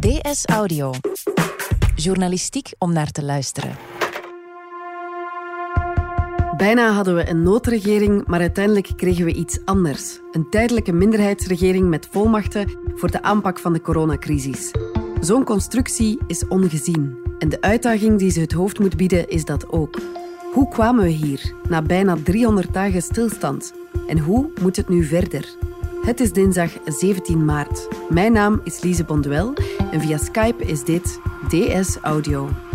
DS Audio. Journalistiek om naar te luisteren. Bijna hadden we een noodregering, maar uiteindelijk kregen we iets anders. Een tijdelijke minderheidsregering met volmachten voor de aanpak van de coronacrisis. Zo'n constructie is ongezien. En de uitdaging die ze het hoofd moet bieden is dat ook. Hoe kwamen we hier, na bijna 300 dagen stilstand? En hoe moet het nu verder? Het is dinsdag 17 maart. Mijn naam is Lise Bonduel en via Skype is dit DS Audio.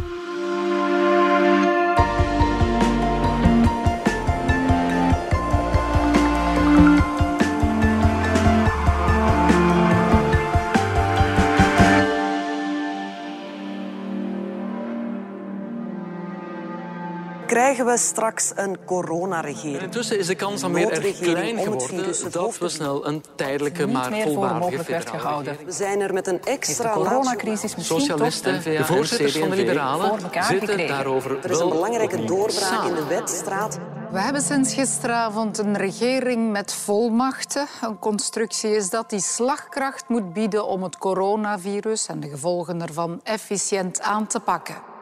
Krijgen we straks een coronaregering. Intussen is de kans dan weer erg klein geworden dat we snel een tijdelijke maar volwaardige federale We zijn er met een extra de coronacrisis Socialisten, de voorzitters van de liberalen, zitten daarover Er is een belangrijke doorbraak in de wetstraat. We hebben sinds gisteravond een regering met volmachten. Een constructie is dat die slagkracht moet bieden om het coronavirus en de gevolgen ervan efficiënt aan te pakken.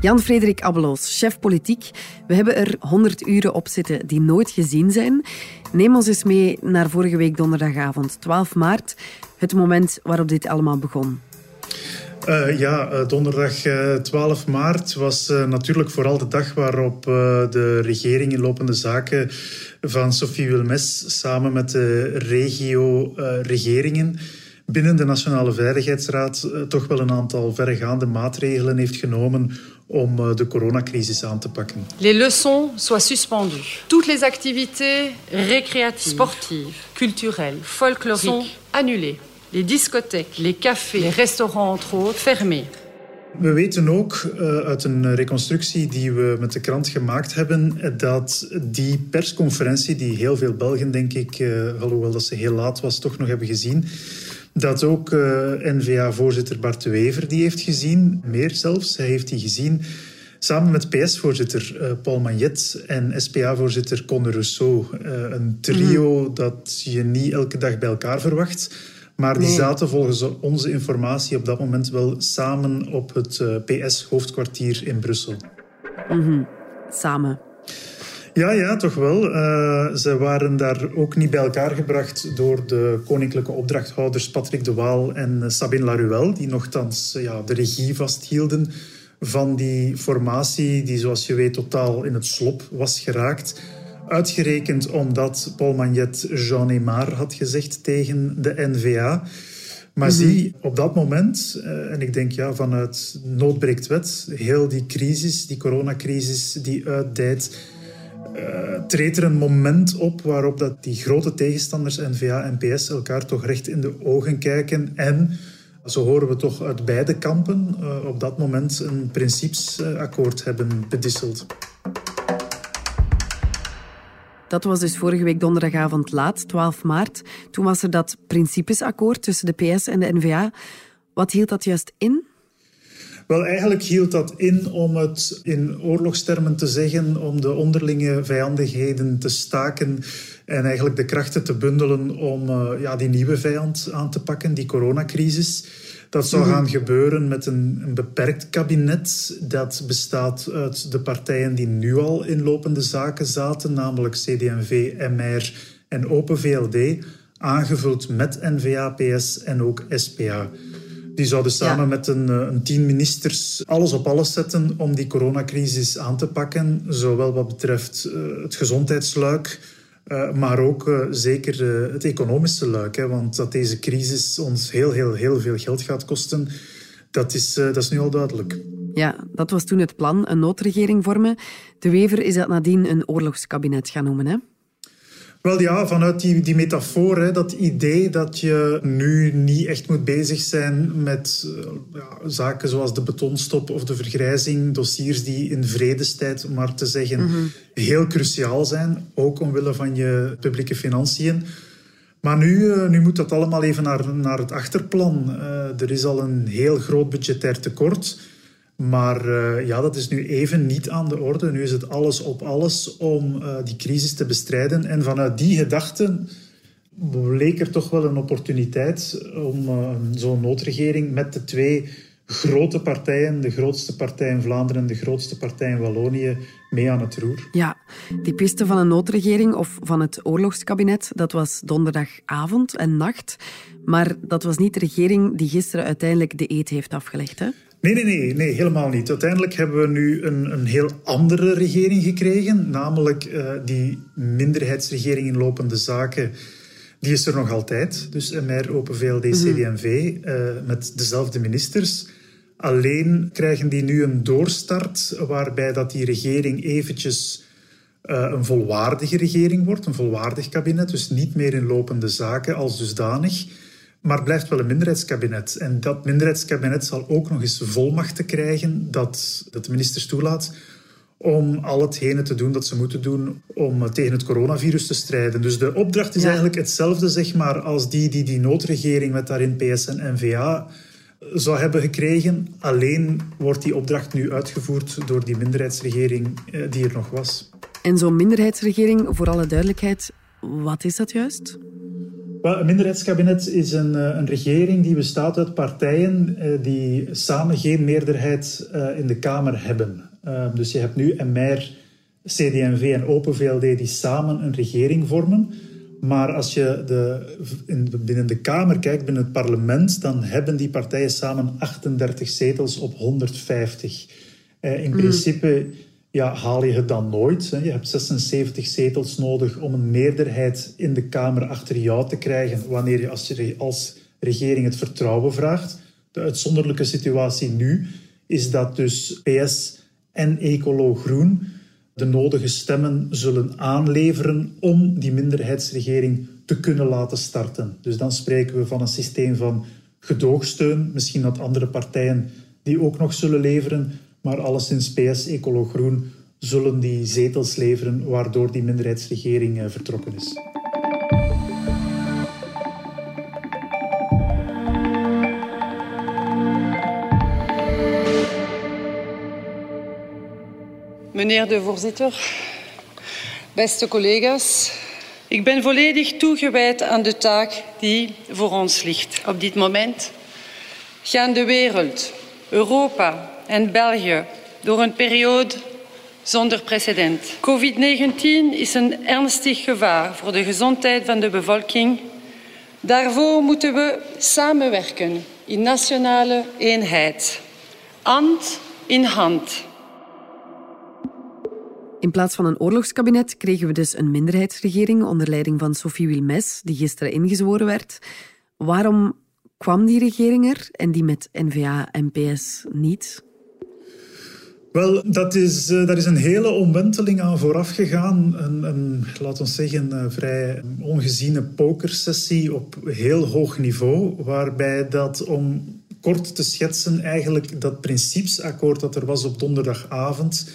Jan-Frederik Abbeloos, chef politiek. We hebben er 100 uren op zitten die nooit gezien zijn. Neem ons eens mee naar vorige week donderdagavond, 12 maart. Het moment waarop dit allemaal begon. Uh, ja, uh, donderdag uh, 12 maart was natuurlijk vooral de dag waarop de regering in lopende zaken van Sophie Wilmes samen met de regio-regeringen binnen de Nationale Veiligheidsraad toch wel een aantal verregaande maatregelen heeft genomen om de coronacrisis aan te pakken. Les leçons soient suspendues. Toutes les activités récréatives, sportives, culturelles, folkloriques sont annulées. Les discothèques, les cafés, les restaurants entre autres, fermés. We weten ook uh, uit een reconstructie die we met de krant gemaakt hebben dat die persconferentie, die heel veel Belgen, denk ik, alhoewel dat ze heel laat was, toch nog hebben gezien, dat ook N-VA-voorzitter Bart de Wever die heeft gezien. Meer zelfs, hij heeft die gezien samen met PS-voorzitter Paul Magnet en SPA-voorzitter Conor Rousseau. Een trio mm. dat je niet elke dag bij elkaar verwacht. Maar die zaten volgens onze informatie op dat moment wel samen op het PS-hoofdkwartier in Brussel. Mm -hmm. Samen. Ja, ja, toch wel. Uh, ze waren daar ook niet bij elkaar gebracht door de koninklijke opdrachthouders Patrick de Waal en Sabine Laruelle, die nogthans ja, de regie vasthielden van die formatie, die zoals je weet totaal in het slop was geraakt. Uitgerekend omdat Paul Magnet Jean Aymar had gezegd tegen de NVA. Maar mm -hmm. zie, op dat moment, uh, en ik denk ja, vanuit noodbreekt wet, heel die crisis, die coronacrisis die uitdijt, uh, treedt er een moment op waarop dat die grote tegenstanders, N-VA en PS, elkaar toch recht in de ogen kijken en, zo horen we toch uit beide kampen, uh, op dat moment een principesakkoord hebben bedisseld. Dat was dus vorige week donderdagavond laat, 12 maart. Toen was er dat principesakkoord tussen de PS en de NVA. Wat hield dat juist in? Wel, eigenlijk hield dat in om het in oorlogstermen te zeggen, om de onderlinge vijandigheden te staken en eigenlijk de krachten te bundelen om uh, ja, die nieuwe vijand aan te pakken, die coronacrisis. Dat zou -hmm. gaan gebeuren met een, een, beperkt kabinet dat bestaat uit de partijen die nu al in lopende zaken zaten, namelijk CD&V, MR en Open VLD, aangevuld met N-VA, PS en ook SPA. Die zouden samen ja. met een, een tien ministers alles op alles zetten om die coronacrisis aan te pakken. Zowel wat betreft uh, het gezondheidsluik, uh, maar ook uh, zeker het economische luik. Hè, want dat deze crisis ons heel, heel, heel veel geld gaat kosten, dat is, dat is nu al duidelijk. Ja, dat was toen het plan, een noodregering vormen. De Wever is dat nadien een oorlogskabinet gaan noemen, hè? Wel ja, vanuit die, die metafoor, hè, dat idee dat je nu niet echt moet bezig zijn met uh, ja, zaken zoals de betonstop of de vergrijzing, dossiers die in vredestijd, om maar te zeggen, mm -hmm. heel cruciaal zijn, ook omwille van je publieke financiën. Maar nu, uh, nu moet dat allemaal even naar, naar het achterplan. Uh, er is al een heel groot budgetair tekort. Maar uh, ja, dat is nu even niet aan de orde. Nu is het alles op alles om uh, die crisis te bestrijden. En vanuit die gedachten leek er toch wel een opportuniteit om uh, zo'n noodregering met de twee grote partijen, de grootste partij in Vlaanderen en de grootste partij in Wallonië, mee aan het roer. Ja, die piste van een noodregering of van het oorlogskabinet, dat was donderdagavond en nacht. Maar dat was niet de regering die gisteren uiteindelijk de eet heeft afgelegd, hè? Nee, nee, nee, nee, helemaal niet. Uiteindelijk hebben we nu een, een heel andere regering gekregen, namelijk uh, die minderheidsregering in lopende zaken. Die is er nog altijd, dus MR, Open VLD, CD&V, uh, met dezelfde ministers. Alleen krijgen die nu een doorstart waarbij dat die regering eventjes uh, een volwaardige regering wordt, een volwaardig kabinet, dus niet meer in lopende zaken als dusdanig maar blijft wel een minderheidskabinet. En dat minderheidskabinet zal ook nog eens volmachten krijgen dat, dat de ministers toelaat om al hetgene te doen dat ze moeten doen om tegen het coronavirus te strijden. Dus de opdracht is eigenlijk hetzelfde zeg maar, als die die die noodregering met daarin PS en NVA zou hebben gekregen. Alleen wordt die opdracht nu uitgevoerd door die minderheidsregering eh, die er nog was. En zo'n minderheidsregering, voor alle duidelijkheid, wat is dat juist? Een minderheidskabinet is een, eh, een, regering die bestaat uit partijen eh, die samen geen meerderheid in de Kamer hebben. Ehm, dus je hebt nu MR, CD&V en Open VLD die samen een regering vormen. Maar als je de, in, binnen de Kamer kijkt, binnen het parlement, dan hebben die partijen samen 38 zetels op 150. Eh, in mm. principe ja, haal je het dan nooit. Hè. Je hebt 76 zetels nodig om een meerderheid in de Kamer achter jou te krijgen wanneer je als, je als regering het vertrouwen vraagt. De uitzonderlijke situatie nu is dat dus PS en Ecolo Groen de nodige stemmen zullen aanleveren om die minderheidsregering te kunnen laten starten. Dus dan spreken we van een systeem van gedoogsteun, misschien dat andere partijen die ook nog zullen leveren, maar alleszins PS, Ecolo Groen zullen die zetels leveren waardoor die minderheidsregering eh, vertrokken is. Meneer de voorzitter, beste collega's, ik ben volledig toegewijd aan de taak die voor ons ligt. Op dit moment gaan de wereld, Europa en België door een periode zonder precedent. COVID-19 is een ernstig gevaar voor de gezondheid van de bevolking. Daarvoor moeten we samenwerken in nationale eenheid, hand in hand. In plaats van een oorlogskabinet kregen we dus een minderheidsregering onder leiding van Sophie Wilmes, die gisteren ingezworen werd. Waarom kwam die regering er en die met NVA en PS niet? Wel, dat is, uh, daar is een hele omwenteling aan vooraf gegaan. Een, een laten we zeggen, een vrij ongeziene pokersessie op heel hoog niveau, waarbij dat om kort te schetsen eigenlijk dat principesakkoord dat er was op donderdagavond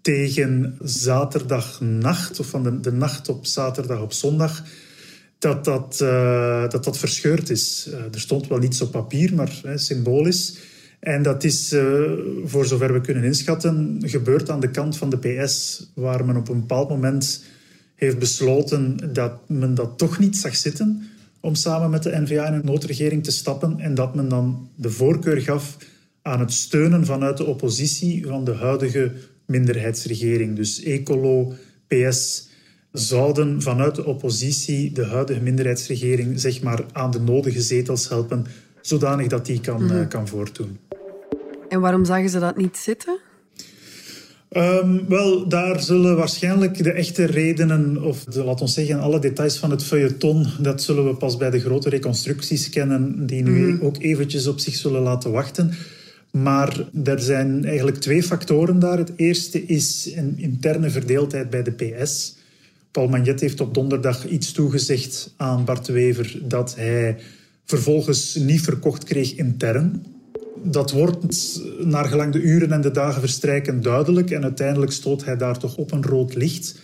tegen zaterdagnacht, of van de nacht op zaterdag op zondag, dat dat, uh, dat, dat verscheurd is. Uh, er stond wel niets op papier, maar hè, symbolisch. En dat is, uh, voor zover we kunnen inschatten, gebeurd aan de kant van de PS, waar men op een bepaald moment heeft besloten dat men dat toch niet zag zitten om samen met de NVA in een noodregering te stappen en dat men dan de voorkeur gaf aan het steunen vanuit de oppositie van de huidige minderheidsregering. Dus Ecolo, PS, zouden vanuit de oppositie de huidige minderheidsregering zeg maar, aan de nodige zetels helpen, zodanig dat die kan, mm. kan voortdoen. En waarom zagen ze dat niet zitten? Um, wel, daar zullen waarschijnlijk de echte redenen, of de, laat ons zeggen, alle details van het feuilleton, dat zullen we pas bij de grote reconstructies kennen, die nu mm. ook eventjes op zich zullen laten wachten. Maar er zijn eigenlijk twee factoren daar. Het eerste is een interne verdeeldheid bij de PS. Paul Magnet heeft op donderdag iets toegezegd aan Bart Wever dat hij vervolgens niet verkocht kreeg intern. Dat wordt naar gelang de uren en de dagen verstrijken duidelijk en uiteindelijk stoot hij daar toch op een rood licht.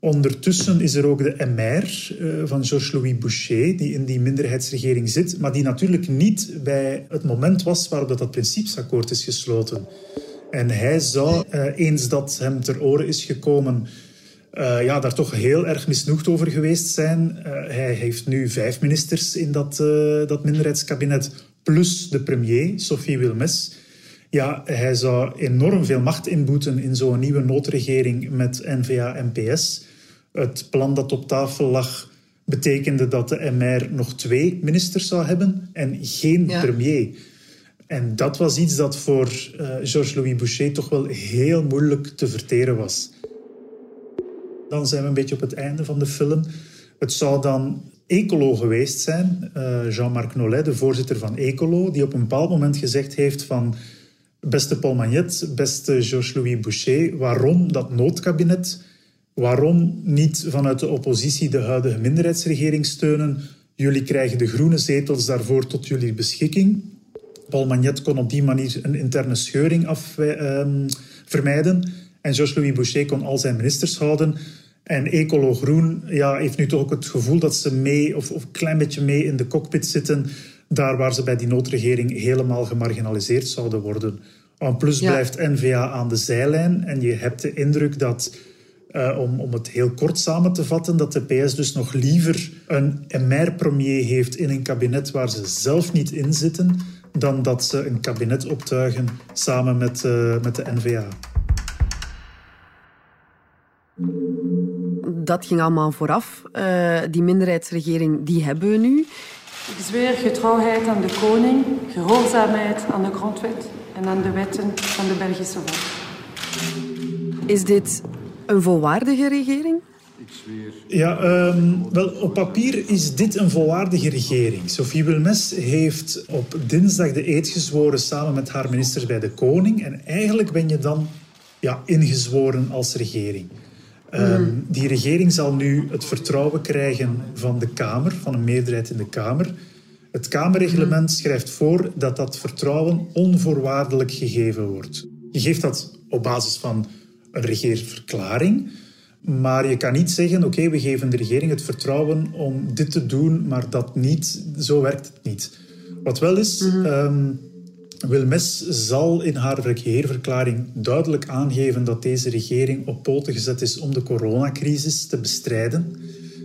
Ondertussen is er ook de MR eh, van Georges-Louis Boucher, die in die minderheidsregering zit, maar die natuurlijk niet bij het moment was waarop dat, dat principesakkoord is gesloten. En hij zou, eh, eens dat hem ter oren is gekomen uh, ja, daar toch heel erg misnoegd over geweest zijn. Uh, hij heeft nu vijf ministers in dat, uh, dat minderheidskabinet, plus de premier, Sophie Wilmes. Ja, hij zou enorm veel macht inboeten in zo'n nieuwe noodregering met N-VA en PS. Het plan dat op tafel lag betekende dat de MR nog twee ministers zou hebben en geen ja. premier. En dat was iets dat voor uh, Georges-Louis Boucher toch wel heel moeilijk te verteren was. Dan zijn we een beetje op het einde van de film. Het zou dan Ecolo geweest zijn, uh, Jean-Marc Nollet, de voorzitter van Ecolo, die op een bepaald moment gezegd heeft van beste Paul Magnet, beste Georges-Louis Boucher, waarom dat noodkabinet? Waarom niet vanuit de oppositie de huidige minderheidsregering steunen? Jullie krijgen de groene zetels daarvoor tot jullie beschikking. Paul Magnet kon op die manier een interne scheuring af, eh, vermijden. En Georges-Louis Boucher kon al zijn ministers houden. En Ecolo Groen ja, heeft nu toch ook het gevoel dat ze mee, of, of een klein beetje mee in de cockpit zitten, daar waar ze bij die noodregering helemaal gemarginaliseerd zouden worden. En plus blijft N-VA aan de zijlijn en je hebt de indruk dat, uh, om, om het heel kort samen te vatten, dat de PS dus nog liever een MR-premier heeft in een kabinet waar ze zelf niet in zitten, dan dat ze een kabinet optuigen samen met, uh, met de N-VA. Dat ging allemaal vooraf. Uh, die minderheidsregering, die hebben we nu. Ik zweer getrouwheid aan de koning, gehoorzaamheid aan de grondwet en aan de wetten van de Belgische volk. Is dit een volwaardige regering? Ja, um, wel, op papier is dit een volwaardige regering. Sophie Wilmes heeft op dinsdag de eed gezworen samen met haar ministers bij de koning. En eigenlijk ben je dan ja, ingezworen als regering. Um, die regering zal nu het vertrouwen krijgen van de Kamer, van een meerderheid in de Kamer. Het Kamerreglement schrijft voor dat dat vertrouwen onvoorwaardelijk gegeven wordt. Je geeft dat op basis van een regeerverklaring, maar je kan niet zeggen: oké, we geven de regering het vertrouwen om dit te doen, maar dat niet. Zo werkt het niet. Wat wel is. Mm um, Wilmes zal in haar regeerverklaring duidelijk aangeven dat deze regering op poten gezet is om de coronacrisis te bestrijden.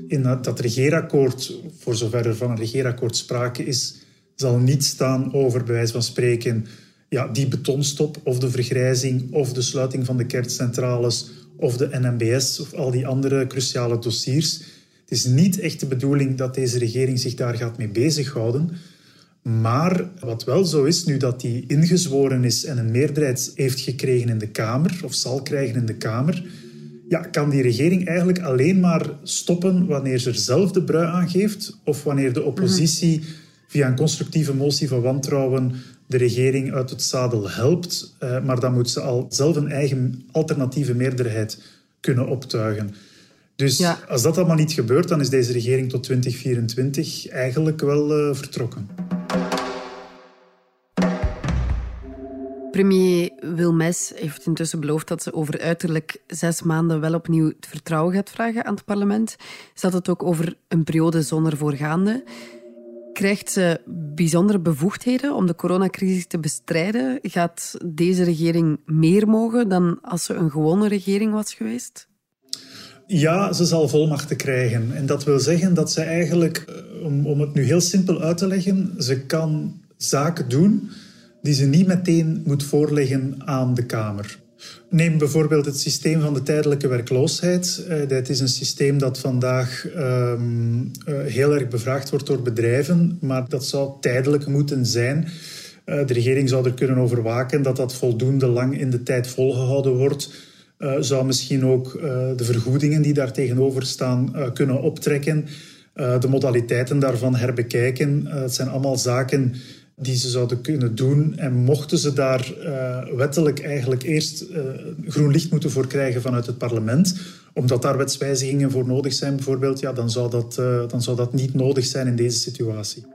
In dat regeerakkoord, voor zover er van een regeerakkoord sprake is, zal niet staan over, bij wijze van spreken, ja, die betonstop of de vergrijzing of de sluiting van de kerncentrales of de NMBS of al die andere cruciale dossiers. Het is niet echt de bedoeling dat deze regering zich daar gaat mee bezighouden. Maar wat wel zo is, nu dat die ingezworen is en een meerderheid heeft gekregen in de Kamer, of zal krijgen in de Kamer, ja, kan die regering eigenlijk alleen maar stoppen wanneer ze er zelf de brui aan geeft, of wanneer de oppositie via een constructieve motie van wantrouwen de regering uit het zadel helpt. Uh, maar dan moet ze al zelf een eigen alternatieve meerderheid kunnen optuigen. Dus ja. als dat allemaal niet gebeurt, dan is deze regering tot 2024 eigenlijk wel uh, vertrokken. Premier Wilmes heeft intussen beloofd dat ze over uiterlijk zes maanden wel opnieuw het vertrouwen gaat vragen aan het parlement. Ze had het ook over een periode zonder voorgaande. Krijgt ze bijzondere bevoegdheden om de coronacrisis te bestrijden? Gaat deze regering meer mogen dan als ze een gewone regering was geweest? Ja, ze zal volmachten krijgen. En dat wil zeggen dat ze eigenlijk, eh, om, om het nu heel simpel uit te leggen, ze kan zaken doen die ze niet meteen moet voorleggen aan de Kamer. Neem bijvoorbeeld het systeem van de tijdelijke werkloosheid. Uh, dat is een systeem dat vandaag um, uh, heel erg bevraagd wordt door bedrijven, maar dat zou tijdelijk moeten zijn. Uh, de regering zou er kunnen over waken dat dat voldoende lang in de tijd volgehouden wordt. zou misschien ook de vergoedingen die daar tegenover staan kunnen optrekken. de modaliteiten daarvan herbekijken. het zijn allemaal zaken die ze zouden kunnen doen. En mochten ze daar uh, wettelijk eigenlijk eerst uh, groen licht moeten voor krijgen vanuit het parlement, omdat daar wetswijzigingen voor nodig zijn bijvoorbeeld, ja, dan, zou dat, uh, dan zou dat niet nodig zijn in deze situatie.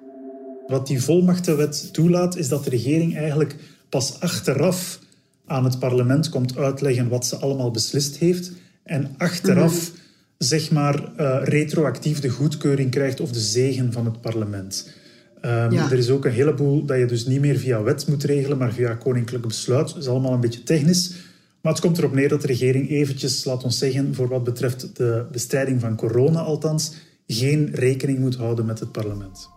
Wat die volmachtenwet toelaat, is dat de regering eigenlijk pas achteraf aan het parlement komt uitleggen wat ze allemaal beslist heeft. En achteraf, mm -hmm. zeg maar, retroactief de goedkeuring krijgt of de zegen van het parlement. Um, ja. Er is ook een heleboel dat je dus niet meer via wet moet regelen, maar via koninklijk besluit. Dat is allemaal een beetje technisch. Maar het komt erop neer dat de regering eventjes, laat ons zeggen, voor wat betreft de bestrijding van corona althans, geen rekening moet houden met het parlement.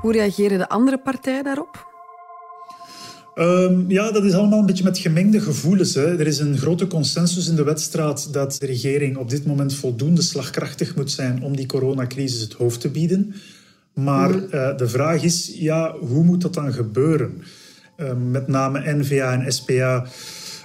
Hoe reageren de andere partijen daarop? Um, ja, dat is allemaal een beetje met gemengde gevoelens. Hè. Er is een grote consensus in de wedstraat dat de regering op dit moment voldoende slagkrachtig moet zijn om die coronacrisis het hoofd te bieden. Maar uh, de vraag is, ja, hoe moet dat dan gebeuren? Uh, met name NVA en SPA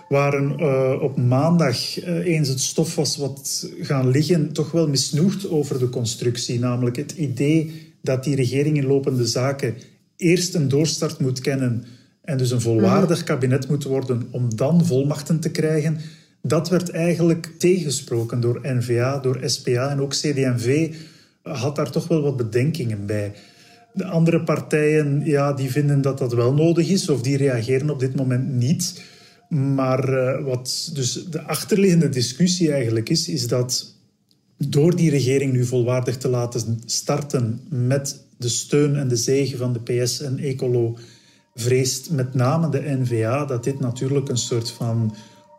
waren uh, op maandag, eens het stof was wat gaan liggen, toch wel misnoegd over de constructie. Namelijk het idee dat die regering in lopende zaken eerst een doorstart moet kennen en dus een volwaardig mhm. kabinet moet worden om dan volmachten te krijgen. Dat werd eigenlijk tegengesproken door NVA, door SPA en ook CD&V had daar toch wel wat bedenkingen bij. De andere partijen ja, die vinden dat dat wel nodig is of die reageren op dit moment niet. Maar uh, wat dus de achterliggende discussie eigenlijk is, is dat door die regering nu volwaardig te laten starten met de steun en de zegen van de PS en Ecolo, vreest met name de NVA dat dit natuurlijk een soort van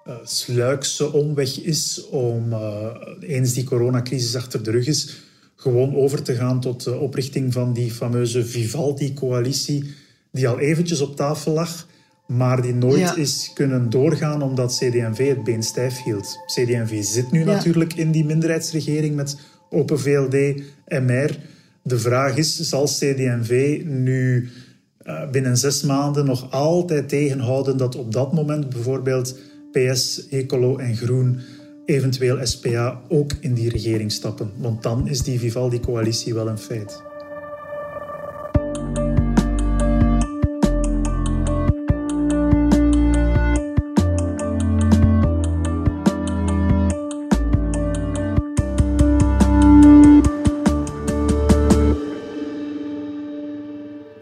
uh, sluikse omweg is om, uh, eens die coronacrisis achter de rug is, gewoon over te gaan tot de oprichting van die fameuze Vivaldi-coalitie, die al eventjes op tafel lag, maar die nooit is kunnen doorgaan omdat CD&V het been stijf hield. CD&V zit nu natuurlijk in die minderheidsregering met Open VLD, MR. De vraag is, zal CD&V nu uh, binnen zes maanden nog altijd tegenhouden dat op dat moment bijvoorbeeld PS, Ecolo en Groen eventueel SPA ook in die regering stappen. Want dan is die Vivaldi-coalitie wel een feit.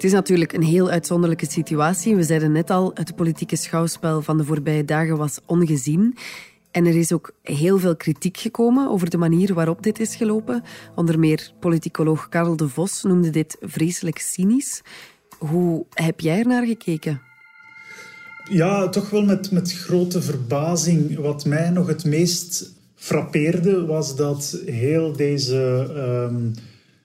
Het is natuurlijk een heel uitzonderlijke situatie. We zeiden net al, het politieke schouwspel van de voorbije dagen was ongezien. En er is ook heel veel kritiek gekomen over de manier waarop dit is gelopen. Onder meer politicoloog Karel de Vos noemde dit vreselijk cynisch. Hoe heb jij er naar gekeken? Ja, toch wel met, met grote verbazing. Wat mij nog het meest frappeerde was dat heel deze um,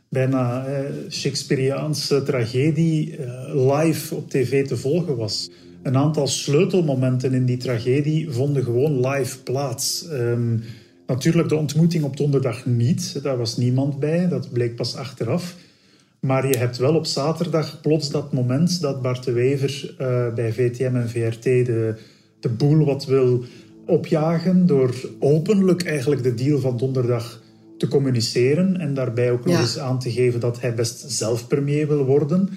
bijna eh, Shakespeareaanse tragedie uh, live op tv te volgen was een aantal sleutelmomenten in die tragedie vonden gewoon live plaats. Um, natuurlijk de ontmoeting op donderdag niet. Daar was niemand bij. Dat bleek pas achteraf. Maar je hebt wel op zaterdag plots dat moment dat Bart de Wever uh, bij VTM en VRT de, de boel wat wil opjagen door openlijk eigenlijk de deal van donderdag te communiceren en daarbij ook nog eens aan te geven dat hij best zelf premier wil worden.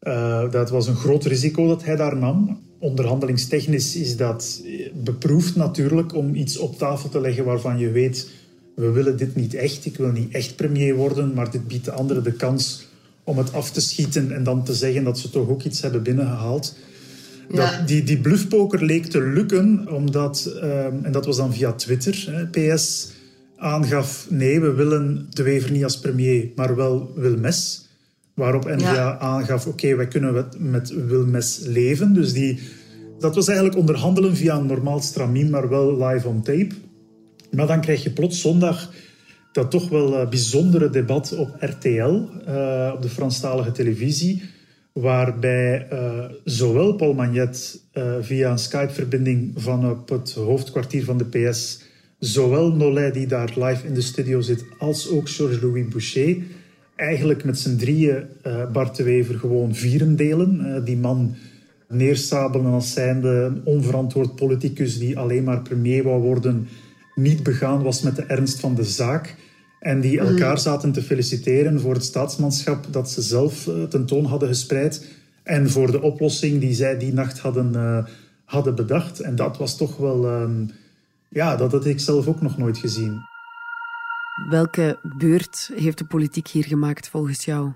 Uh, dat was een groot risico dat hij daar nam. Onderhandelingstechnisch is dat beproefd natuurlijk om iets op tafel te leggen waarvan je weet, we willen dit niet echt, ik wil niet echt premier worden, maar dit biedt de anderen de kans om het af te schieten en dan te zeggen dat ze toch ook iets hebben binnengehaald. Dat, die, die bluffpoker leek te lukken, omdat, um, en dat was dan via Twitter, hè, PS aangaf, nee, we willen de Wever niet als premier, maar wel Wilmes. Waarop NVA aangaf, oké, okay, wij kunnen met Wilmes leven. Dus die, dat was eigenlijk onderhandelen via een normaal stramien, maar wel live on tape. Maar dan krijg je plots zondag dat toch wel uh, bijzondere debat op RTL, uh, op de Franstalige televisie, waarbij uh, zowel Paul Magnet via een Skype-verbinding van op het hoofdkwartier van de PS, zowel Nollet die daar live in de studio zit, als ook Georges-Louis Boucher eigenlijk met z'n drieën uh, Bart de Wever gewoon vieren delen. Uh, die man neersabelen als zijnde een onverantwoord politicus die alleen maar premier wou worden, niet begaan was met de ernst van de zaak. En die mhm. elkaar zaten te feliciteren voor het staatsmanschap dat ze zelf uh, tentoon hadden gespreid. En voor de oplossing die zij die nacht hadden, hadden bedacht. En dat was toch wel... Um, ja, dat had ik zelf ook nog nooit gezien. Welke beurt heeft de politiek hier gemaakt volgens jou?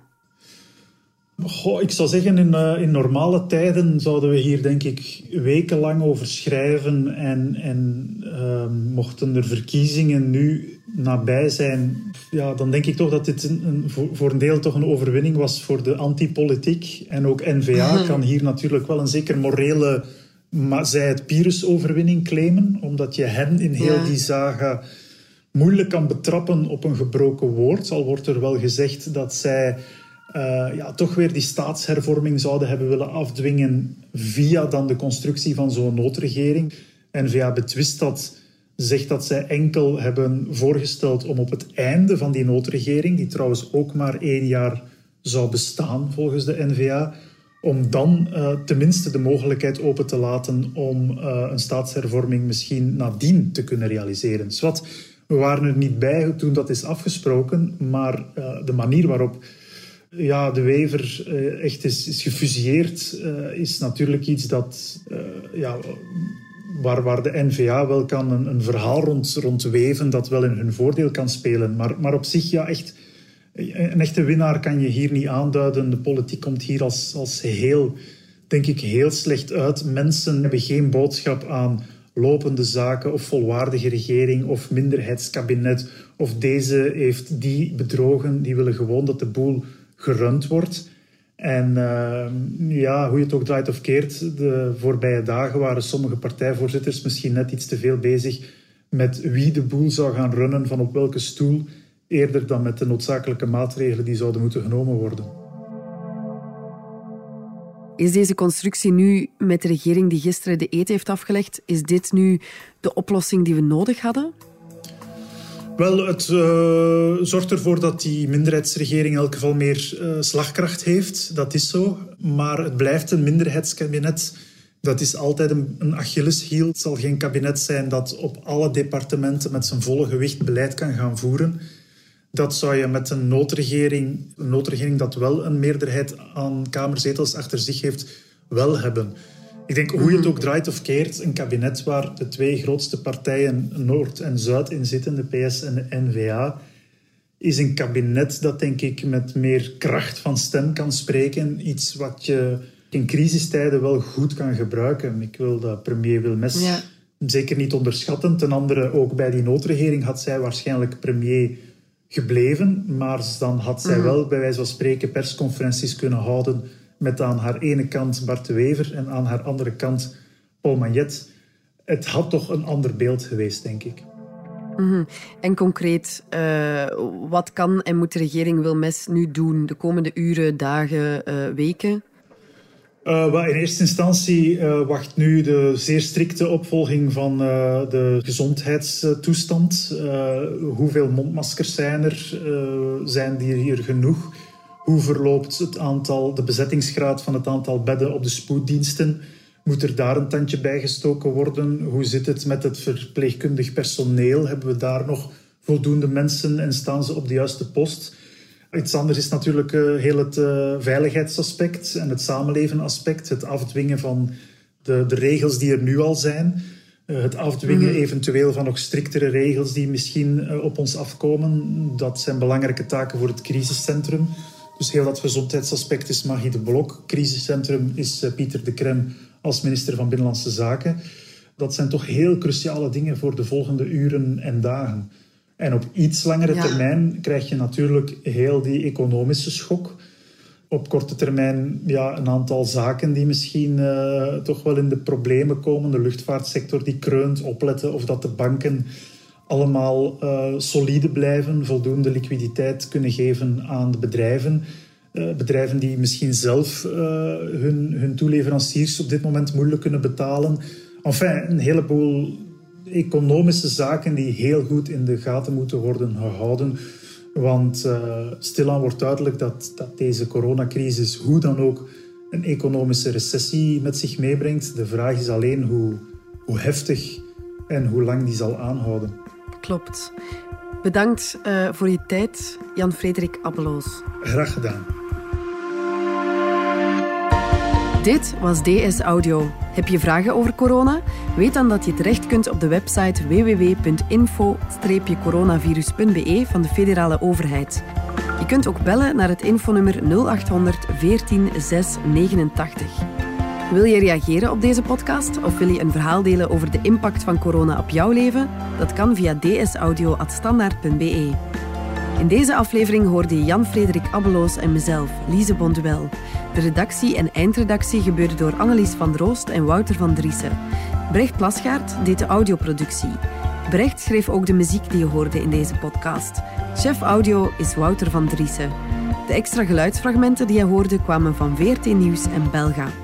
Goh, ik zou zeggen, in, uh, in normale tijden zouden we hier denk ik wekenlang over schrijven. En, en uh, mochten er verkiezingen nu nabij zijn, ja, dan denk ik toch dat dit een, een, voor een deel toch een overwinning was voor de antipolitiek. En ook N-VA kan hier natuurlijk wel een zeker morele maar zij het Pyrrhus-overwinning claimen, omdat je hen in heel die zaga moeilijk kan betrappen op een gebroken woord. Al wordt er wel gezegd dat zij uh, ja, toch weer die staatshervorming zouden hebben willen afdwingen via dan de constructie van zo'n noodregering. N-VA betwist dat, zegt dat zij enkel hebben voorgesteld om op het einde van die noodregering, die trouwens ook maar één jaar zou bestaan volgens de N-VA, om dan uh, tenminste de mogelijkheid open te laten om uh, een staatshervorming misschien nadien te kunnen realiseren. Dus we waren er niet bij toen dat is afgesproken, maar uh, de manier waarop ja, de Wever echt is, is gefusieerd, is natuurlijk iets dat, ja, waar, waar de NVA wel kan een, een verhaal rond, rond weven dat wel in hun voordeel kan spelen. Maar, maar op zich, ja, echt een echte winnaar kan je hier niet aanduiden. De politiek komt hier als, als heel, denk ik, heel slecht uit. Mensen hebben geen boodschap aan lopende zaken of volwaardige regering of minderheidskabinet of deze heeft die bedrogen. Die willen gewoon dat de boel gerund wordt. En uh, ja, hoe je het ook draait of keert, de voorbije dagen waren sommige partijvoorzitters misschien net iets te veel bezig met wie de boel zou gaan runnen van op welke stoel eerder dan met de noodzakelijke maatregelen die zouden moeten genomen worden. Is deze constructie nu met de regering die gisteren de eet heeft afgelegd, is dit nu de oplossing die we nodig hadden? Wel, het uh, zorgt ervoor dat die minderheidsregering in elk geval meer uh, slagkracht heeft. Dat is zo. Maar het blijft een minderheidskabinet. Dat is altijd een, een Achilleshiel. Het zal geen kabinet zijn dat op alle departementen met zijn volle gewicht beleid kan gaan voeren. Dat zou je met een noodregering, een noodregering dat wel een meerderheid aan kamerzetels achter zich heeft, wel hebben. Ik denk, hoe je het ook draait of keert, een kabinet waar de twee grootste partijen Noord en Zuid in zitten, de PS en de N-VA, is een kabinet dat denk ik met meer kracht van stem kan spreken. Iets wat je in crisistijden wel goed kan gebruiken. Ik wil dat premier Wilmes ja. zeker niet onderschatten. Ten andere, ook bij die noodregering had zij waarschijnlijk premier gebleven. Maar dan had zij mhm. wel bij wijze van spreken persconferenties kunnen houden met aan haar ene kant Bart de Wever en aan haar andere kant Paul Magnet. Het had toch een ander beeld geweest, denk ik. Mhm. En concreet, uh, wat kan en moet de regering Wilmes nu doen de komende uren, dagen, uh, weken? Uh, in eerste instantie uh, wacht nu de zeer strikte opvolging van uh, de gezondheidstoestand. hoeveel mondmaskers zijn er? zijn die hier genoeg? Hoe verloopt het aantal, de bezettingsgraad van het aantal bedden op de spoeddiensten? Moet er daar een tandje bij gestoken worden? Hoe zit het met het verpleegkundig personeel? Hebben we daar nog voldoende mensen en staan ze op de juiste post? Iets anders is natuurlijk uh, heel het uh, veiligheidsaspect en het samenlevenaspect. Het afdwingen van de, de regels die er nu al zijn. Uh, het afdwingen mm. eventueel van nog striktere regels die misschien op ons afkomen. Dat zijn belangrijke taken voor het crisiscentrum. Dus heel dat gezondheidsaspect is Magie de Blok. Crisiscentrum is Pieter de Krem als minister van Binnenlandse Zaken. Dat zijn toch heel cruciale dingen voor de volgende uren en dagen. En op iets langere termijn krijg je natuurlijk heel die economische schok. Op korte termijn ja, een aantal zaken die misschien uh, toch wel in de problemen komen. De luchtvaartsector die kreunt, opletten of dat de banken allemaal uh, solide blijven, voldoende liquiditeit kunnen geven aan de bedrijven. Uh, bedrijven die misschien zelf hun, hun toeleveranciers op dit moment moeilijk kunnen betalen. Enfin, een heleboel economische zaken die heel goed in de gaten moeten worden gehouden. Want uh, stilaan wordt duidelijk dat, dat deze coronacrisis hoe dan ook een economische recessie met zich meebrengt. De vraag is alleen hoe, hoe heftig en hoe lang die zal aanhouden. Klopt. Bedankt uh, voor je tijd, Jan-Frederik Abbeloos. Graag gedaan. Dit was DS Audio. Heb je vragen over corona? Weet dan dat je terecht kunt op de website www.info-coronavirus.be van de federale overheid. Je kunt ook bellen naar het infonummer 0800 14 689. Wil je reageren op deze podcast of wil je een verhaal delen over de impact van corona op jouw leven? Dat kan via dsaudio.standaard.be. In deze aflevering hoorde je Jan-Frederik Abbeloos en mezelf, Lise Bonduel. De redactie en eindredactie gebeurde door Annelies van Roost en Wouter van Driessen. Brecht Plasgaard deed de audioproductie. Brecht schreef ook de muziek die je hoorde in deze podcast. Chef audio is Wouter van Driessen. De extra geluidsfragmenten die je hoorde kwamen van VRT Nieuws en Belga.